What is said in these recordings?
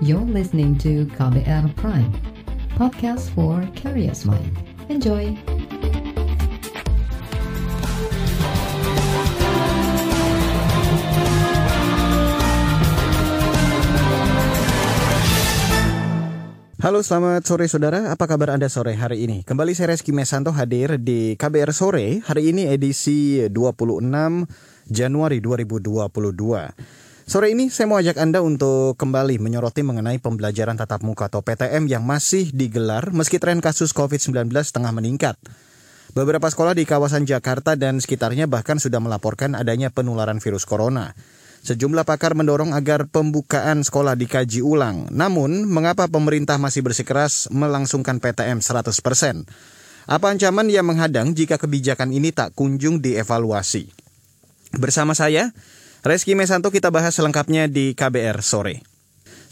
You're listening to KBR Prime, podcast for curious mind. Enjoy! Halo selamat sore saudara, apa kabar Anda sore hari ini? Kembali saya Reski Mesanto hadir di KBR Sore, hari ini edisi 26 Januari 2022. Sore ini saya mau ajak Anda untuk kembali menyoroti mengenai pembelajaran tatap muka atau PTM yang masih digelar meski tren kasus COVID-19 tengah meningkat. Beberapa sekolah di kawasan Jakarta dan sekitarnya bahkan sudah melaporkan adanya penularan virus corona. Sejumlah pakar mendorong agar pembukaan sekolah dikaji ulang. Namun, mengapa pemerintah masih bersikeras melangsungkan PTM 100%? Apa ancaman yang menghadang jika kebijakan ini tak kunjung dievaluasi? Bersama saya, Reski Mesanto kita bahas selengkapnya di KBR sore.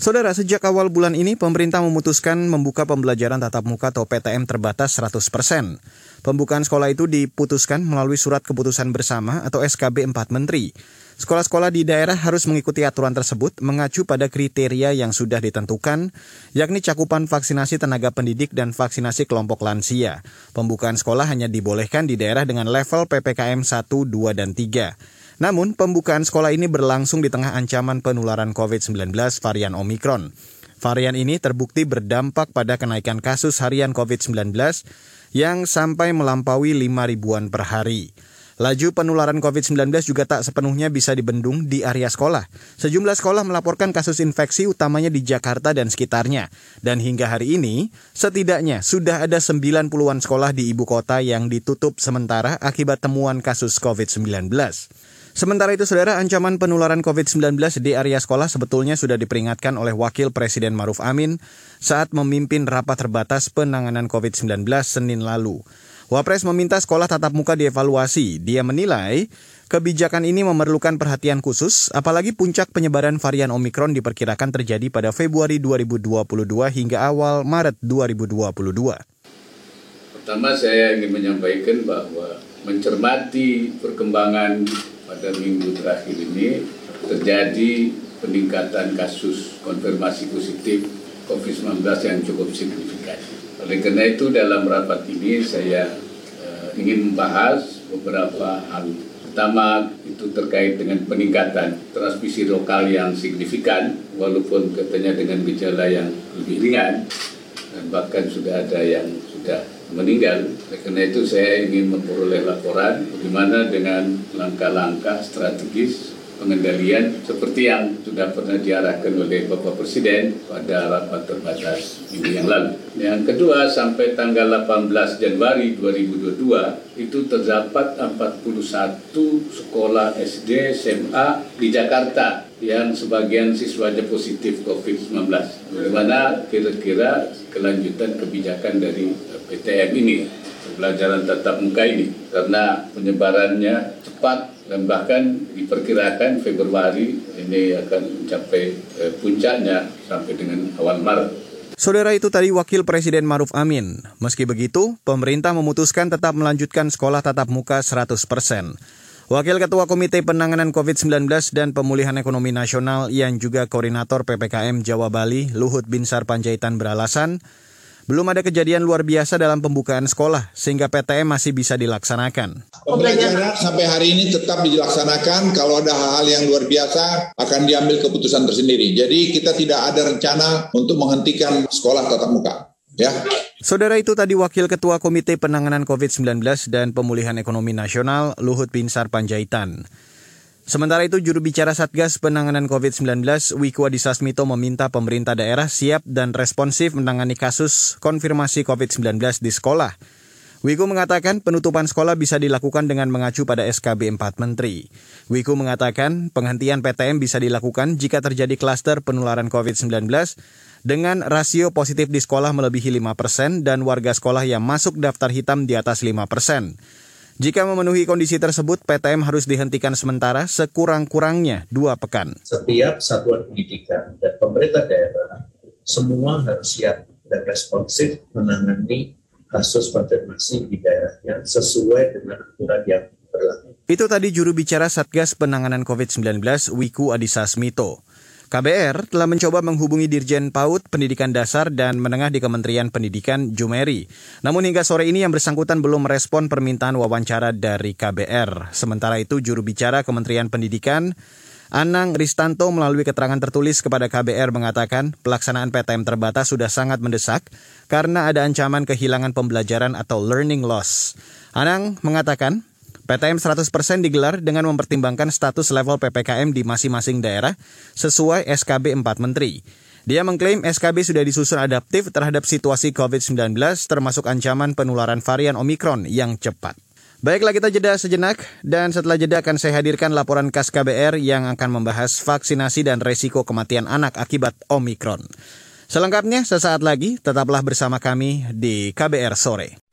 Saudara, sejak awal bulan ini pemerintah memutuskan membuka pembelajaran tatap muka atau PTM terbatas 100%. Pembukaan sekolah itu diputuskan melalui surat keputusan bersama atau SKB 4 Menteri. Sekolah-sekolah di daerah harus mengikuti aturan tersebut mengacu pada kriteria yang sudah ditentukan, yakni cakupan vaksinasi tenaga pendidik dan vaksinasi kelompok lansia. Pembukaan sekolah hanya dibolehkan di daerah dengan level PPKM 1, 2, dan 3. Namun, pembukaan sekolah ini berlangsung di tengah ancaman penularan COVID-19 varian Omikron. Varian ini terbukti berdampak pada kenaikan kasus harian COVID-19 yang sampai melampaui 5 ribuan per hari. Laju penularan COVID-19 juga tak sepenuhnya bisa dibendung di area sekolah. Sejumlah sekolah melaporkan kasus infeksi utamanya di Jakarta dan sekitarnya. Dan hingga hari ini, setidaknya sudah ada 90-an sekolah di ibu kota yang ditutup sementara akibat temuan kasus COVID-19. Sementara itu, saudara, ancaman penularan COVID-19 di area sekolah sebetulnya sudah diperingatkan oleh Wakil Presiden Maruf Amin saat memimpin rapat terbatas penanganan COVID-19 Senin lalu. Wapres meminta sekolah tatap muka dievaluasi. Dia menilai kebijakan ini memerlukan perhatian khusus, apalagi puncak penyebaran varian Omikron diperkirakan terjadi pada Februari 2022 hingga awal Maret 2022. Pertama saya ingin menyampaikan bahwa mencermati perkembangan pada minggu terakhir ini terjadi peningkatan kasus konfirmasi positif COVID-19 yang cukup signifikan. Oleh karena itu dalam rapat ini saya uh, ingin membahas beberapa hal. Pertama itu terkait dengan peningkatan transmisi lokal yang signifikan walaupun katanya dengan gejala yang lebih ringan dan bahkan sudah ada yang sudah meninggal. Oleh karena itu saya ingin memperoleh laporan bagaimana dengan langkah-langkah strategis pengendalian seperti yang sudah pernah diarahkan oleh Bapak Presiden pada rapat terbatas minggu yang lalu. Yang kedua, sampai tanggal 18 Januari 2022 itu terdapat 41 sekolah SD, SMA di Jakarta yang sebagian siswanya positif COVID-19. Bagaimana kira-kira kelanjutan kebijakan dari PTM ini, pembelajaran tatap muka ini, karena penyebarannya cepat dan bahkan diperkirakan Februari ini akan mencapai eh, puncaknya sampai dengan awal Maret. Saudara itu tadi Wakil Presiden Maruf Amin. Meski begitu, pemerintah memutuskan tetap melanjutkan sekolah tatap muka 100%. Wakil Ketua Komite Penanganan COVID-19 dan Pemulihan Ekonomi Nasional yang juga Koordinator PPKM Jawa Bali, Luhut Binsar Panjaitan beralasan, belum ada kejadian luar biasa dalam pembukaan sekolah, sehingga PTM masih bisa dilaksanakan. Pembelajaran sampai hari ini tetap dilaksanakan. Kalau ada hal-hal yang luar biasa, akan diambil keputusan tersendiri. Jadi kita tidak ada rencana untuk menghentikan sekolah tatap muka. Ya. Saudara itu tadi Wakil Ketua Komite Penanganan COVID-19 dan Pemulihan Ekonomi Nasional, Luhut Binsar Panjaitan. Sementara itu, juru bicara Satgas Penanganan COVID-19, Wiku Adhisa Smito meminta pemerintah daerah siap dan responsif menangani kasus konfirmasi COVID-19 di sekolah. Wiku mengatakan penutupan sekolah bisa dilakukan dengan mengacu pada SKB 4 Menteri. Wiku mengatakan penghentian PTM bisa dilakukan jika terjadi klaster penularan COVID-19 dengan rasio positif di sekolah melebihi 5% dan warga sekolah yang masuk daftar hitam di atas 5%. Jika memenuhi kondisi tersebut, PTM harus dihentikan sementara sekurang-kurangnya dua pekan. Setiap satuan pendidikan dan pemerintah daerah semua harus siap dan responsif menangani kasus konfirmasi di daerahnya sesuai dengan aturan yang berlaku. Itu tadi juru bicara Satgas Penanganan COVID-19 Wiku Adhisa Smito. KBR telah mencoba menghubungi Dirjen PAUD Pendidikan Dasar dan Menengah di Kementerian Pendidikan Jumeri. Namun hingga sore ini yang bersangkutan belum merespon permintaan wawancara dari KBR. Sementara itu juru bicara Kementerian Pendidikan Anang Ristanto melalui keterangan tertulis kepada KBR mengatakan pelaksanaan PTM terbatas sudah sangat mendesak karena ada ancaman kehilangan pembelajaran atau learning loss. Anang mengatakan PTM 100% digelar dengan mempertimbangkan status level PPKM di masing-masing daerah sesuai SKB 4 Menteri. Dia mengklaim SKB sudah disusun adaptif terhadap situasi COVID-19 termasuk ancaman penularan varian Omikron yang cepat. Baiklah kita jeda sejenak dan setelah jeda akan saya hadirkan laporan khas KBR yang akan membahas vaksinasi dan resiko kematian anak akibat Omikron. Selengkapnya sesaat lagi tetaplah bersama kami di KBR sore.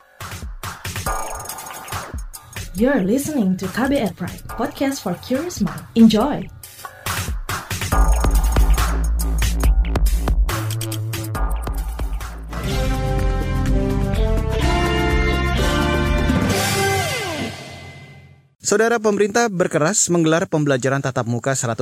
You're listening to KBR Pride, podcast for curious mind. Enjoy! Saudara pemerintah berkeras menggelar pembelajaran tatap muka 100%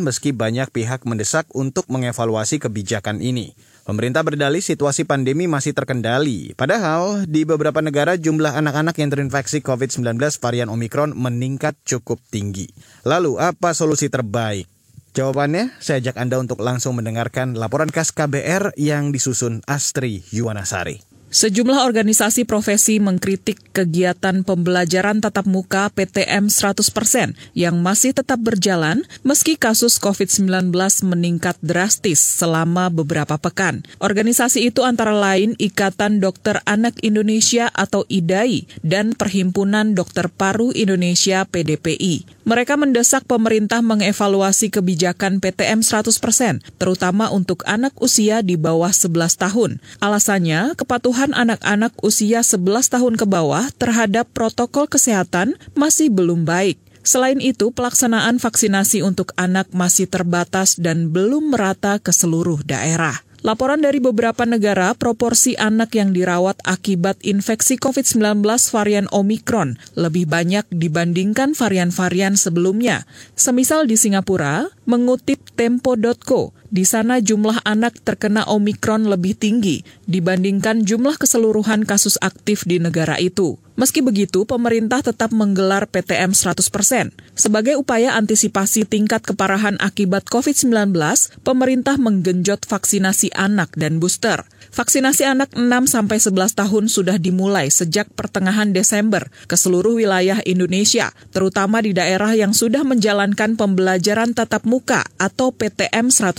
meski banyak pihak mendesak untuk mengevaluasi kebijakan ini. Pemerintah berdalih situasi pandemi masih terkendali. Padahal di beberapa negara jumlah anak-anak yang terinfeksi COVID-19 varian Omikron meningkat cukup tinggi. Lalu apa solusi terbaik? Jawabannya, saya ajak Anda untuk langsung mendengarkan laporan khas KBR yang disusun Astri Yuwanasari. Sejumlah organisasi profesi mengkritik kegiatan pembelajaran tatap muka PTM 100% yang masih tetap berjalan meski kasus COVID-19 meningkat drastis selama beberapa pekan. Organisasi itu antara lain Ikatan Dokter Anak Indonesia atau IDAI dan Perhimpunan Dokter Paru Indonesia PDPI. Mereka mendesak pemerintah mengevaluasi kebijakan PTM 100%, terutama untuk anak usia di bawah 11 tahun. Alasannya, kepatuhan kepatuhan anak-anak usia 11 tahun ke bawah terhadap protokol kesehatan masih belum baik. Selain itu, pelaksanaan vaksinasi untuk anak masih terbatas dan belum merata ke seluruh daerah. Laporan dari beberapa negara, proporsi anak yang dirawat akibat infeksi COVID-19 varian Omikron lebih banyak dibandingkan varian-varian sebelumnya. Semisal di Singapura, mengutip tempo.co, di sana jumlah anak terkena Omikron lebih tinggi dibandingkan jumlah keseluruhan kasus aktif di negara itu. Meski begitu, pemerintah tetap menggelar PTM 100%. Sebagai upaya antisipasi tingkat keparahan akibat COVID-19, pemerintah menggenjot vaksinasi anak dan booster. Vaksinasi anak 6-11 tahun sudah dimulai sejak pertengahan Desember ke seluruh wilayah Indonesia, terutama di daerah yang sudah menjalankan pembelajaran tatap muka atau PTM 100%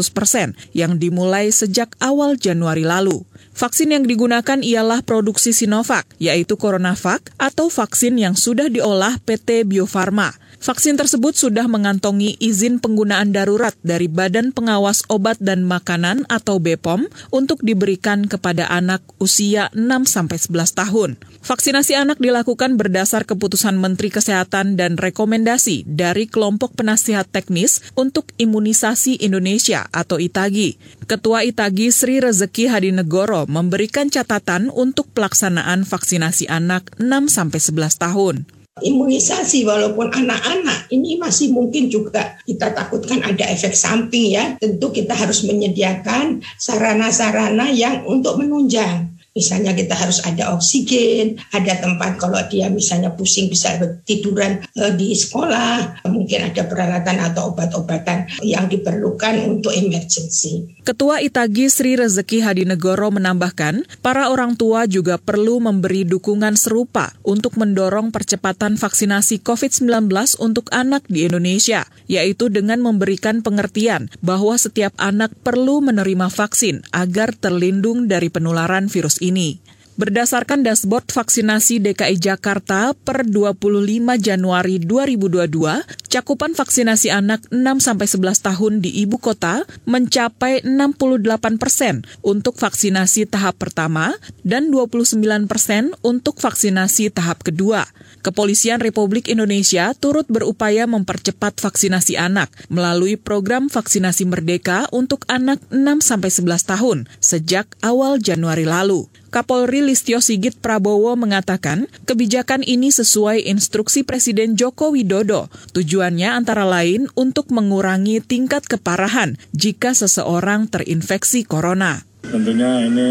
yang dimulai sejak awal Januari lalu. Vaksin yang digunakan ialah produksi Sinovac, yaitu CoronaVac atau vaksin yang sudah diolah PT Bio Farma. Vaksin tersebut sudah mengantongi izin penggunaan darurat dari Badan Pengawas Obat dan Makanan atau BPOM untuk diberikan kepada anak usia 6-11 tahun. Vaksinasi anak dilakukan berdasar keputusan Menteri Kesehatan dan rekomendasi dari kelompok penasihat teknis untuk imunisasi Indonesia atau ITAGI. Ketua ITAGI Sri Rezeki Hadinegoro memberikan catatan untuk pelaksanaan vaksinasi anak 6-11 tahun imunisasi walaupun anak-anak ini masih mungkin juga kita takutkan ada efek samping ya. Tentu kita harus menyediakan sarana-sarana yang untuk menunjang Misalnya kita harus ada oksigen, ada tempat kalau dia misalnya pusing bisa tiduran eh, di sekolah, mungkin ada peralatan atau obat-obatan yang diperlukan untuk emergency. Ketua Itagi Sri Rezeki Hadinegoro menambahkan, para orang tua juga perlu memberi dukungan serupa untuk mendorong percepatan vaksinasi COVID-19 untuk anak di Indonesia, yaitu dengan memberikan pengertian bahwa setiap anak perlu menerima vaksin agar terlindung dari penularan virus ini. Berdasarkan dashboard vaksinasi DKI Jakarta per 25 Januari 2022, cakupan vaksinasi anak 6-11 tahun di ibu kota mencapai 68 persen untuk vaksinasi tahap pertama dan 29 persen untuk vaksinasi tahap kedua. Kepolisian Republik Indonesia turut berupaya mempercepat vaksinasi anak melalui program vaksinasi merdeka untuk anak 6-11 tahun sejak awal Januari lalu. Kapolri Listio Sigit Prabowo mengatakan kebijakan ini sesuai instruksi Presiden Joko Widodo. Tujuannya antara lain untuk mengurangi tingkat keparahan jika seseorang terinfeksi corona. Tentunya ini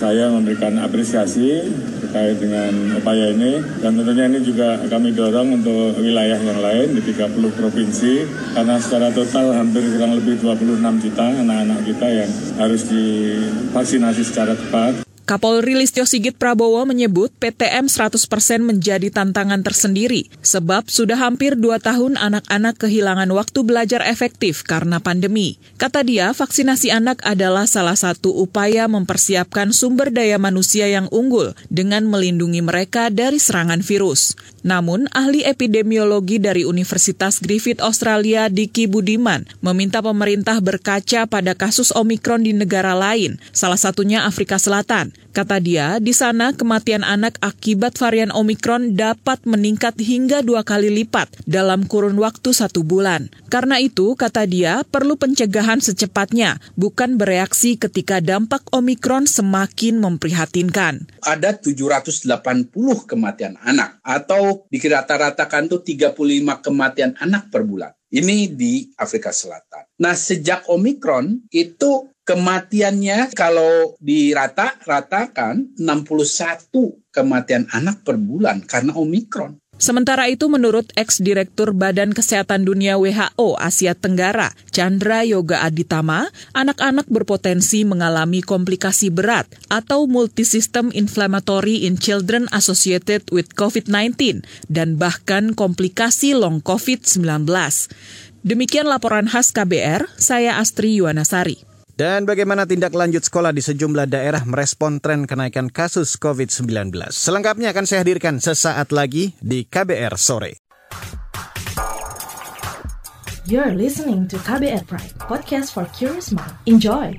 saya memberikan apresiasi terkait dengan upaya ini dan tentunya ini juga kami dorong untuk wilayah yang lain di 30 provinsi karena secara total hampir kurang lebih 26 juta anak-anak kita yang harus divaksinasi secara tepat. Kapolri Listio Sigit Prabowo menyebut PTM 100% menjadi tantangan tersendiri sebab sudah hampir dua tahun anak-anak kehilangan waktu belajar efektif karena pandemi. Kata dia, vaksinasi anak adalah salah satu upaya mempersiapkan sumber daya manusia yang unggul dengan melindungi mereka dari serangan virus. Namun, ahli epidemiologi dari Universitas Griffith Australia Diki Budiman meminta pemerintah berkaca pada kasus Omikron di negara lain, salah satunya Afrika Selatan. Kata dia, di sana kematian anak akibat varian Omikron dapat meningkat hingga dua kali lipat dalam kurun waktu satu bulan. Karena itu, kata dia, perlu pencegahan secepatnya, bukan bereaksi ketika dampak Omikron semakin memprihatinkan. Ada 780 kematian anak, atau dikira-ratakan tuh 35 kematian anak per bulan. Ini di Afrika Selatan. Nah, sejak Omikron itu kematiannya kalau dirata-ratakan 61 kematian anak per bulan karena Omikron. Sementara itu menurut ex-direktur Badan Kesehatan Dunia WHO Asia Tenggara, Chandra Yoga Aditama, anak-anak berpotensi mengalami komplikasi berat atau multisystem inflammatory in children associated with COVID-19 dan bahkan komplikasi long COVID-19. Demikian laporan khas KBR, saya Astri Yuwanasari. Dan bagaimana tindak lanjut sekolah di sejumlah daerah merespon tren kenaikan kasus COVID-19? Selengkapnya akan saya hadirkan sesaat lagi di KBR Sore. You're listening to KBR Pride, podcast for curious mind. Enjoy!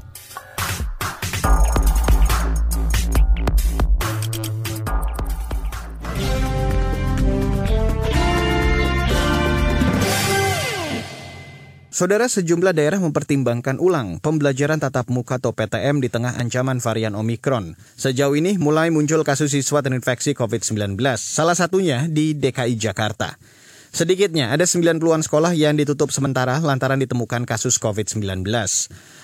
Saudara sejumlah daerah mempertimbangkan ulang pembelajaran tatap muka atau PTM di tengah ancaman varian Omikron. Sejauh ini mulai muncul kasus siswa terinfeksi COVID-19, salah satunya di DKI Jakarta. Sedikitnya ada 90-an sekolah yang ditutup sementara lantaran ditemukan kasus COVID-19.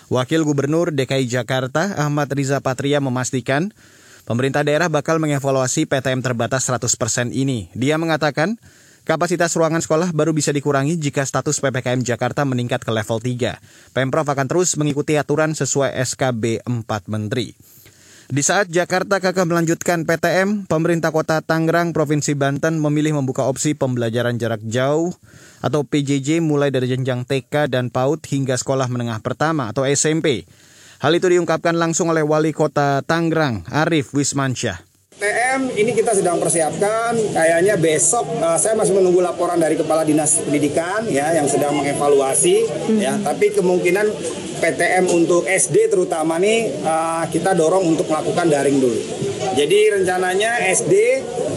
Wakil Gubernur DKI Jakarta Ahmad Riza Patria memastikan pemerintah daerah bakal mengevaluasi PTM terbatas 100% ini. Dia mengatakan Kapasitas ruangan sekolah baru bisa dikurangi jika status PPKM Jakarta meningkat ke level 3. Pemprov akan terus mengikuti aturan sesuai SKB 4 Menteri. Di saat Jakarta kakak melanjutkan PTM, pemerintah kota Tangerang, Provinsi Banten memilih membuka opsi pembelajaran jarak jauh atau PJJ mulai dari jenjang TK dan PAUD hingga sekolah menengah pertama atau SMP. Hal itu diungkapkan langsung oleh Wali Kota Tangerang, Arif Wismansyah. TM ini kita sedang persiapkan kayaknya besok uh, saya masih menunggu laporan dari kepala dinas pendidikan ya yang sedang mengevaluasi hmm. ya tapi kemungkinan PTM untuk SD terutama nih uh, kita dorong untuk melakukan daring dulu. Jadi rencananya SD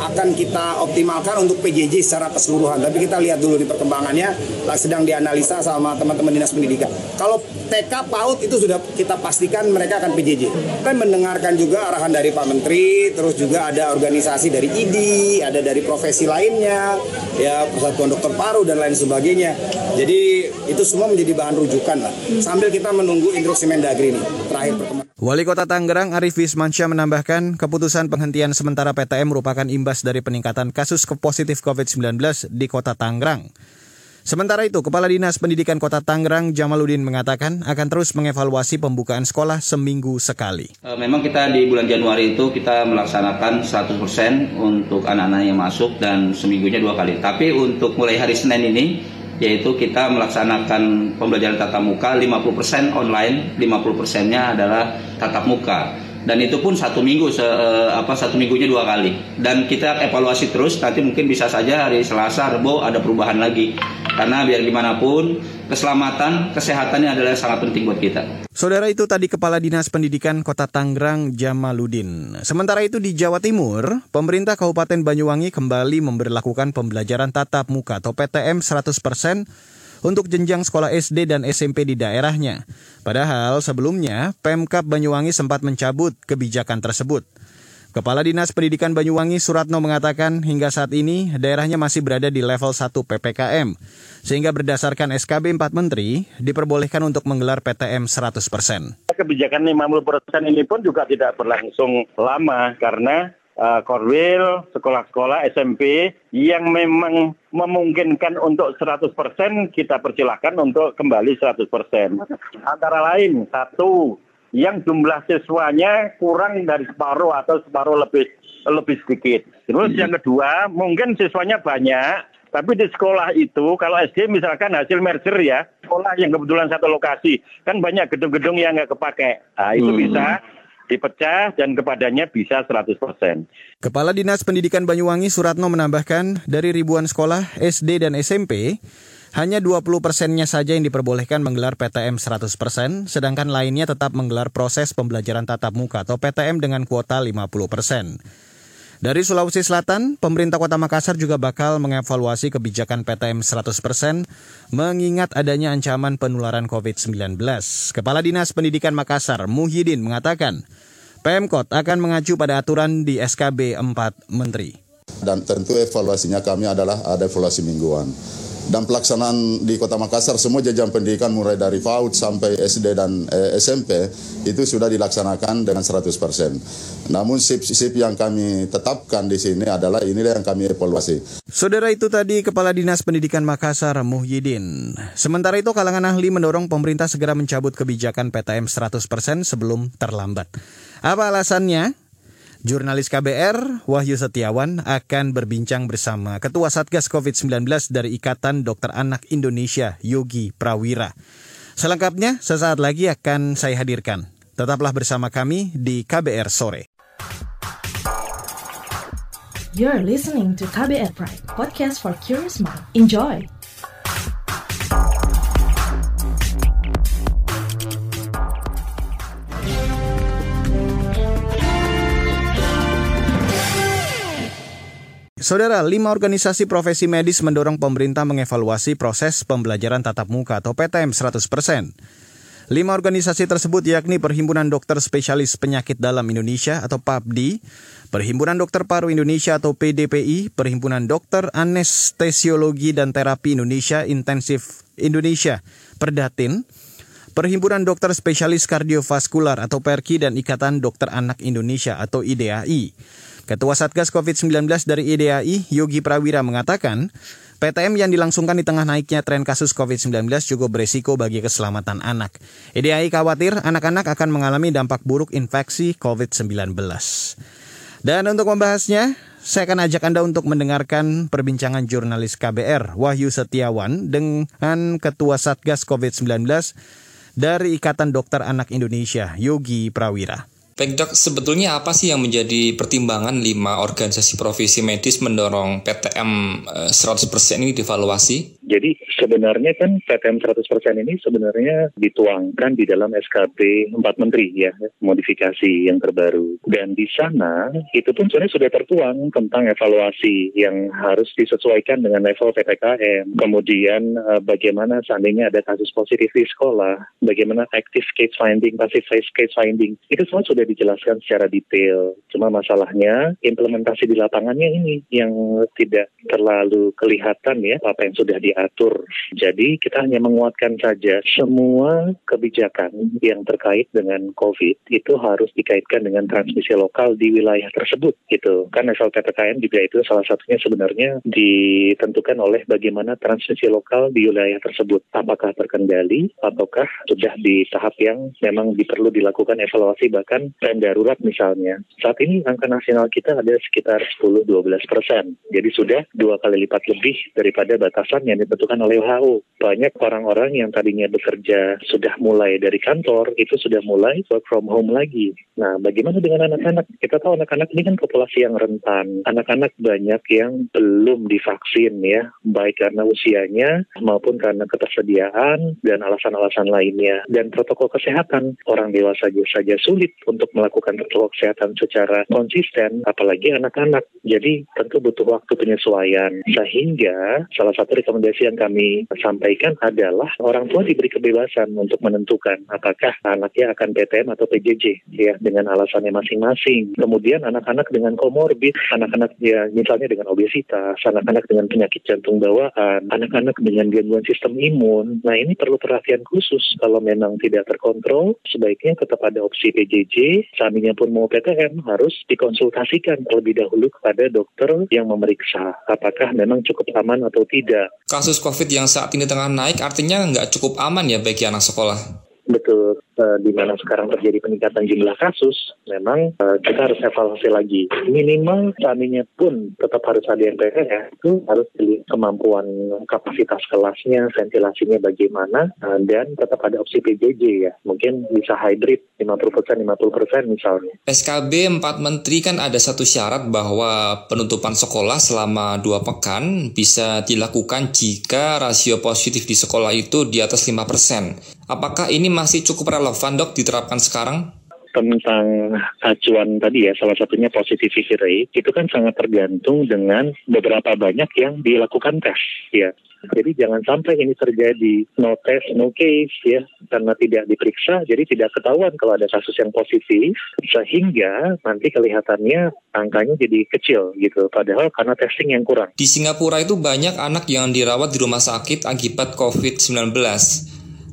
akan kita optimalkan untuk PJJ secara keseluruhan. Tapi kita lihat dulu di perkembangannya, sedang dianalisa sama teman-teman dinas pendidikan. Kalau TK PAUD itu sudah kita pastikan mereka akan PJJ. Kita mendengarkan juga arahan dari Pak Menteri, terus juga ada organisasi dari IDI, ada dari profesi lainnya, ya Persatuan Dokter Paru dan lain sebagainya. Jadi itu semua menjadi bahan rujukan lah. Sambil kita menunggu instruksi Mendagri ini terakhir perkembangan. Wali Kota Tangerang Arif Wismansyah menambahkan keputusan penghentian sementara PTM merupakan imbas dari peningkatan kasus positif COVID-19 di Kota Tangerang. Sementara itu, Kepala Dinas Pendidikan Kota Tangerang Jamaluddin mengatakan akan terus mengevaluasi pembukaan sekolah seminggu sekali. E, memang kita di bulan Januari itu kita melaksanakan 100% untuk anak-anak yang masuk dan seminggunya dua kali. Tapi untuk mulai hari Senin ini yaitu kita melaksanakan pembelajaran tatap muka 50% online, 50%-nya adalah tatap muka. Dan itu pun satu minggu se, eh, apa satu minggunya dua kali dan kita evaluasi terus nanti mungkin bisa saja hari Selasa Rebo ada perubahan lagi karena biar gimana pun keselamatan kesehatannya adalah sangat penting buat kita. Saudara itu tadi Kepala Dinas Pendidikan Kota Tangerang Jamaludin. Sementara itu di Jawa Timur, pemerintah Kabupaten Banyuwangi kembali memberlakukan pembelajaran tatap muka atau PTM 100% untuk jenjang sekolah SD dan SMP di daerahnya. Padahal sebelumnya Pemkap Banyuwangi sempat mencabut kebijakan tersebut. Kepala Dinas Pendidikan Banyuwangi Suratno mengatakan hingga saat ini daerahnya masih berada di level 1 PPKM. Sehingga berdasarkan SKB 4 Menteri diperbolehkan untuk menggelar PTM 100%. Kebijakan 50% ini pun juga tidak berlangsung lama karena uh, Korwil, sekolah-sekolah SMP yang memang memungkinkan untuk 100% kita persilahkan untuk kembali 100%. Antara lain, satu, yang jumlah siswanya kurang dari separuh atau separuh lebih lebih sedikit. Terus yang kedua, mungkin siswanya banyak, tapi di sekolah itu, kalau SD misalkan hasil merger ya, sekolah yang kebetulan satu lokasi, kan banyak gedung-gedung yang nggak kepake. Nah, itu hmm. bisa dipecah dan kepadanya bisa 100%. Kepala Dinas Pendidikan Banyuwangi Suratno menambahkan dari ribuan sekolah SD dan SMP, hanya 20 persennya saja yang diperbolehkan menggelar PTM 100 persen, sedangkan lainnya tetap menggelar proses pembelajaran tatap muka atau PTM dengan kuota 50 persen. Dari Sulawesi Selatan, pemerintah kota Makassar juga bakal mengevaluasi kebijakan PTM 100% mengingat adanya ancaman penularan COVID-19. Kepala Dinas Pendidikan Makassar, Muhyiddin, mengatakan, Pemkot akan mengacu pada aturan di SKB 4 Menteri. Dan tentu evaluasinya kami adalah ada evaluasi mingguan dan pelaksanaan di Kota Makassar semua jajaran pendidikan mulai dari PAUD sampai SD dan eh, SMP itu sudah dilaksanakan dengan 100%. Namun sip-sip yang kami tetapkan di sini adalah inilah yang kami evaluasi. Saudara itu tadi Kepala Dinas Pendidikan Makassar Muhyiddin. Sementara itu kalangan ahli mendorong pemerintah segera mencabut kebijakan PTM 100% sebelum terlambat. Apa alasannya? Jurnalis KBR Wahyu Setiawan akan berbincang bersama Ketua Satgas COVID-19 dari Ikatan Dokter Anak Indonesia, Yogi Prawira. Selengkapnya sesaat lagi akan saya hadirkan. Tetaplah bersama kami di KBR Sore. You're listening to KBR Pride, podcast for curious mind. Enjoy! Saudara, lima organisasi profesi medis mendorong pemerintah mengevaluasi proses pembelajaran tatap muka atau PTM 100%. Lima organisasi tersebut yakni Perhimpunan Dokter Spesialis Penyakit Dalam Indonesia atau PAPDI, Perhimpunan Dokter Paru Indonesia atau PDPI, Perhimpunan Dokter Anestesiologi dan Terapi Indonesia Intensif Indonesia, Perdatin, Perhimpunan Dokter Spesialis Kardiovaskular atau PERKI dan Ikatan Dokter Anak Indonesia atau IDAI. Ketua Satgas COVID-19 dari IDAI, Yogi Prawira mengatakan, PTM yang dilangsungkan di tengah naiknya tren kasus COVID-19 cukup beresiko bagi keselamatan anak. IDAI khawatir anak-anak akan mengalami dampak buruk infeksi COVID-19. Dan untuk membahasnya, saya akan ajak Anda untuk mendengarkan perbincangan jurnalis KBR Wahyu Setiawan dengan Ketua Satgas COVID-19 dari Ikatan Dokter Anak Indonesia, Yogi Prawira. Baik dok, sebetulnya apa sih yang menjadi pertimbangan lima organisasi profesi medis mendorong PTM 100% eh, ini dievaluasi? Jadi sebenarnya kan PTM 100% ini sebenarnya dituangkan di dalam SKB 4 Menteri ya, modifikasi yang terbaru. Dan di sana itu pun sebenarnya sudah tertuang tentang evaluasi yang harus disesuaikan dengan level PPKM. Kemudian eh, bagaimana seandainya ada kasus positif di sekolah, bagaimana active case finding, passive case finding. Itu semua sudah dijelaskan secara detail. Cuma masalahnya implementasi di lapangannya ini yang tidak terlalu kelihatan ya apa yang sudah di diatur. Jadi kita hanya menguatkan saja semua kebijakan yang terkait dengan COVID itu harus dikaitkan dengan transmisi lokal di wilayah tersebut gitu. Kan level PPKM juga itu salah satunya sebenarnya ditentukan oleh bagaimana transmisi lokal di wilayah tersebut. Apakah terkendali ataukah sudah di tahap yang memang perlu dilakukan evaluasi bahkan rem darurat misalnya. Saat ini angka nasional kita ada sekitar 10-12 persen. Jadi sudah dua kali lipat lebih daripada batasan yang ditentukan oleh WHO. Banyak orang-orang yang tadinya bekerja sudah mulai dari kantor, itu sudah mulai work from home lagi. Nah, bagaimana dengan anak-anak? Kita tahu anak-anak ini kan populasi yang rentan. Anak-anak banyak yang belum divaksin ya, baik karena usianya maupun karena ketersediaan dan alasan-alasan lainnya. Dan protokol kesehatan, orang dewasa saja sulit untuk melakukan protokol kesehatan secara konsisten, apalagi anak-anak. Jadi tentu butuh waktu penyesuaian. Sehingga salah satu rekomendasi yang kami sampaikan adalah orang tua diberi kebebasan untuk menentukan apakah anaknya akan PTM atau PJJ ya dengan alasannya masing-masing. Kemudian anak-anak dengan komorbid, anak-anak ya misalnya dengan obesitas, anak-anak dengan penyakit jantung bawaan, anak-anak dengan gangguan sistem imun. Nah ini perlu perhatian khusus kalau memang tidak terkontrol, sebaiknya tetap ada opsi PJJ. Seandainya pun mau PTM harus dikonsultasikan terlebih dahulu kepada dokter yang memeriksa apakah memang cukup aman atau tidak. COVID yang saat ini tengah naik artinya nggak cukup aman ya bagi anak sekolah? Betul, uh, di mana sekarang terjadi peningkatan jumlah kasus, memang uh, kita harus evaluasi lagi. Minimal seandainya pun tetap harus ada yang ya, itu harus dilihat kemampuan kapasitas kelasnya, ventilasinya bagaimana, uh, dan tetap ada opsi PJJ ya. Mungkin bisa hybrid 50% 50% misalnya. SKB 4 Menteri kan ada satu syarat bahwa penutupan sekolah selama dua pekan bisa dilakukan jika rasio positif di sekolah itu di atas 5%. Apakah ini masih cukup relevan dok diterapkan sekarang? tentang acuan tadi ya, salah satunya positivity rate, itu kan sangat tergantung dengan beberapa banyak yang dilakukan tes ya. Jadi jangan sampai ini terjadi no test, no case ya, karena tidak diperiksa, jadi tidak ketahuan kalau ada kasus yang positif, sehingga nanti kelihatannya angkanya jadi kecil gitu, padahal karena testing yang kurang. Di Singapura itu banyak anak yang dirawat di rumah sakit akibat COVID-19.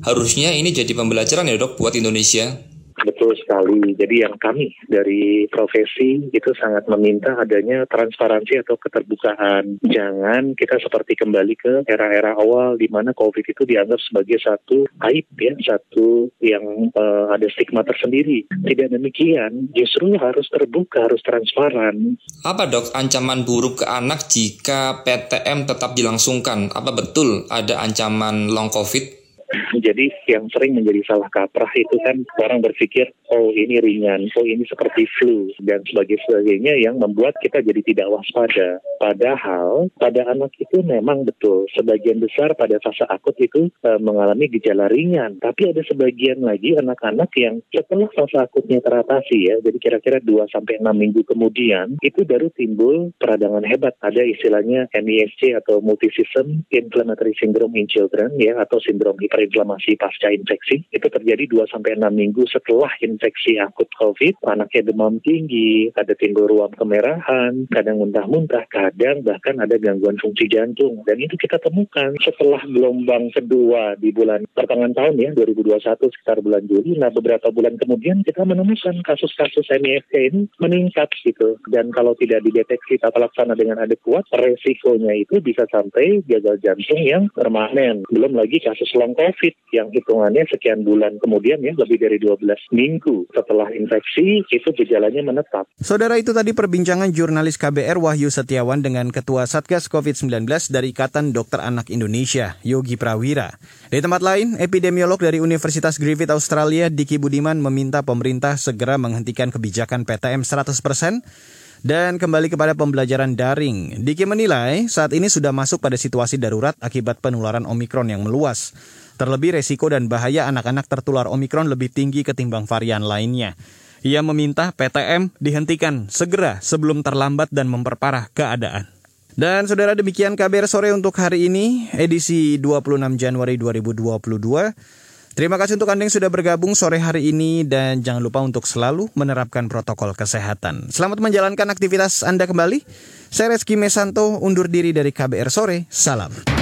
Harusnya ini jadi pembelajaran ya dok buat Indonesia. Betul sekali. Jadi yang kami dari profesi itu sangat meminta adanya transparansi atau keterbukaan. Jangan kita seperti kembali ke era-era awal di mana COVID itu dianggap sebagai satu aib ya, satu yang uh, ada stigma tersendiri. Tidak demikian, justru harus terbuka, harus transparan. Apa dok ancaman buruk ke anak jika PTM tetap dilangsungkan? Apa betul ada ancaman long COVID? Jadi yang sering menjadi salah kaprah itu kan orang berpikir, oh ini ringan, oh ini seperti flu, dan sebagainya yang membuat kita jadi tidak waspada. Padahal pada anak itu memang betul, sebagian besar pada fase akut itu e, mengalami gejala ringan. Tapi ada sebagian lagi anak-anak yang setelah fase akutnya teratasi ya, jadi kira-kira 2 sampai 6 minggu kemudian, itu baru timbul peradangan hebat. Ada istilahnya MISC atau Multisystem Inflammatory Syndrome in Children ya, atau sindrom hiper inflamasi pasca infeksi itu terjadi 2 sampai 6 minggu setelah infeksi akut COVID. Anaknya demam tinggi, ada timbul ruam kemerahan, kadang muntah-muntah, kadang bahkan ada gangguan fungsi jantung. Dan itu kita temukan setelah gelombang kedua di bulan pertengahan tahun ya 2021 sekitar bulan Juli. Nah beberapa bulan kemudian kita menemukan kasus-kasus MIFK ini meningkat gitu. Dan kalau tidak dideteksi tata laksana dengan adekuat, resikonya itu bisa sampai gagal jantung yang permanen. Belum lagi kasus long COVID yang hitungannya sekian bulan kemudian ya lebih dari 12 minggu setelah infeksi itu gejalanya menetap. Saudara itu tadi perbincangan jurnalis KBR Wahyu Setiawan dengan Ketua Satgas COVID-19 dari Ikatan Dokter Anak Indonesia, Yogi Prawira. Di tempat lain, epidemiolog dari Universitas Griffith Australia, Diki Budiman meminta pemerintah segera menghentikan kebijakan PTM 100% dan kembali kepada pembelajaran daring. Diki menilai saat ini sudah masuk pada situasi darurat akibat penularan Omikron yang meluas. Terlebih resiko dan bahaya anak-anak tertular Omikron lebih tinggi ketimbang varian lainnya. Ia meminta PTM dihentikan segera sebelum terlambat dan memperparah keadaan. Dan saudara demikian KBR sore untuk hari ini, edisi 26 Januari 2022. Terima kasih untuk Anda yang sudah bergabung sore hari ini dan jangan lupa untuk selalu menerapkan protokol kesehatan. Selamat menjalankan aktivitas Anda kembali. Saya Reski Mesanto undur diri dari KBR Sore. Salam.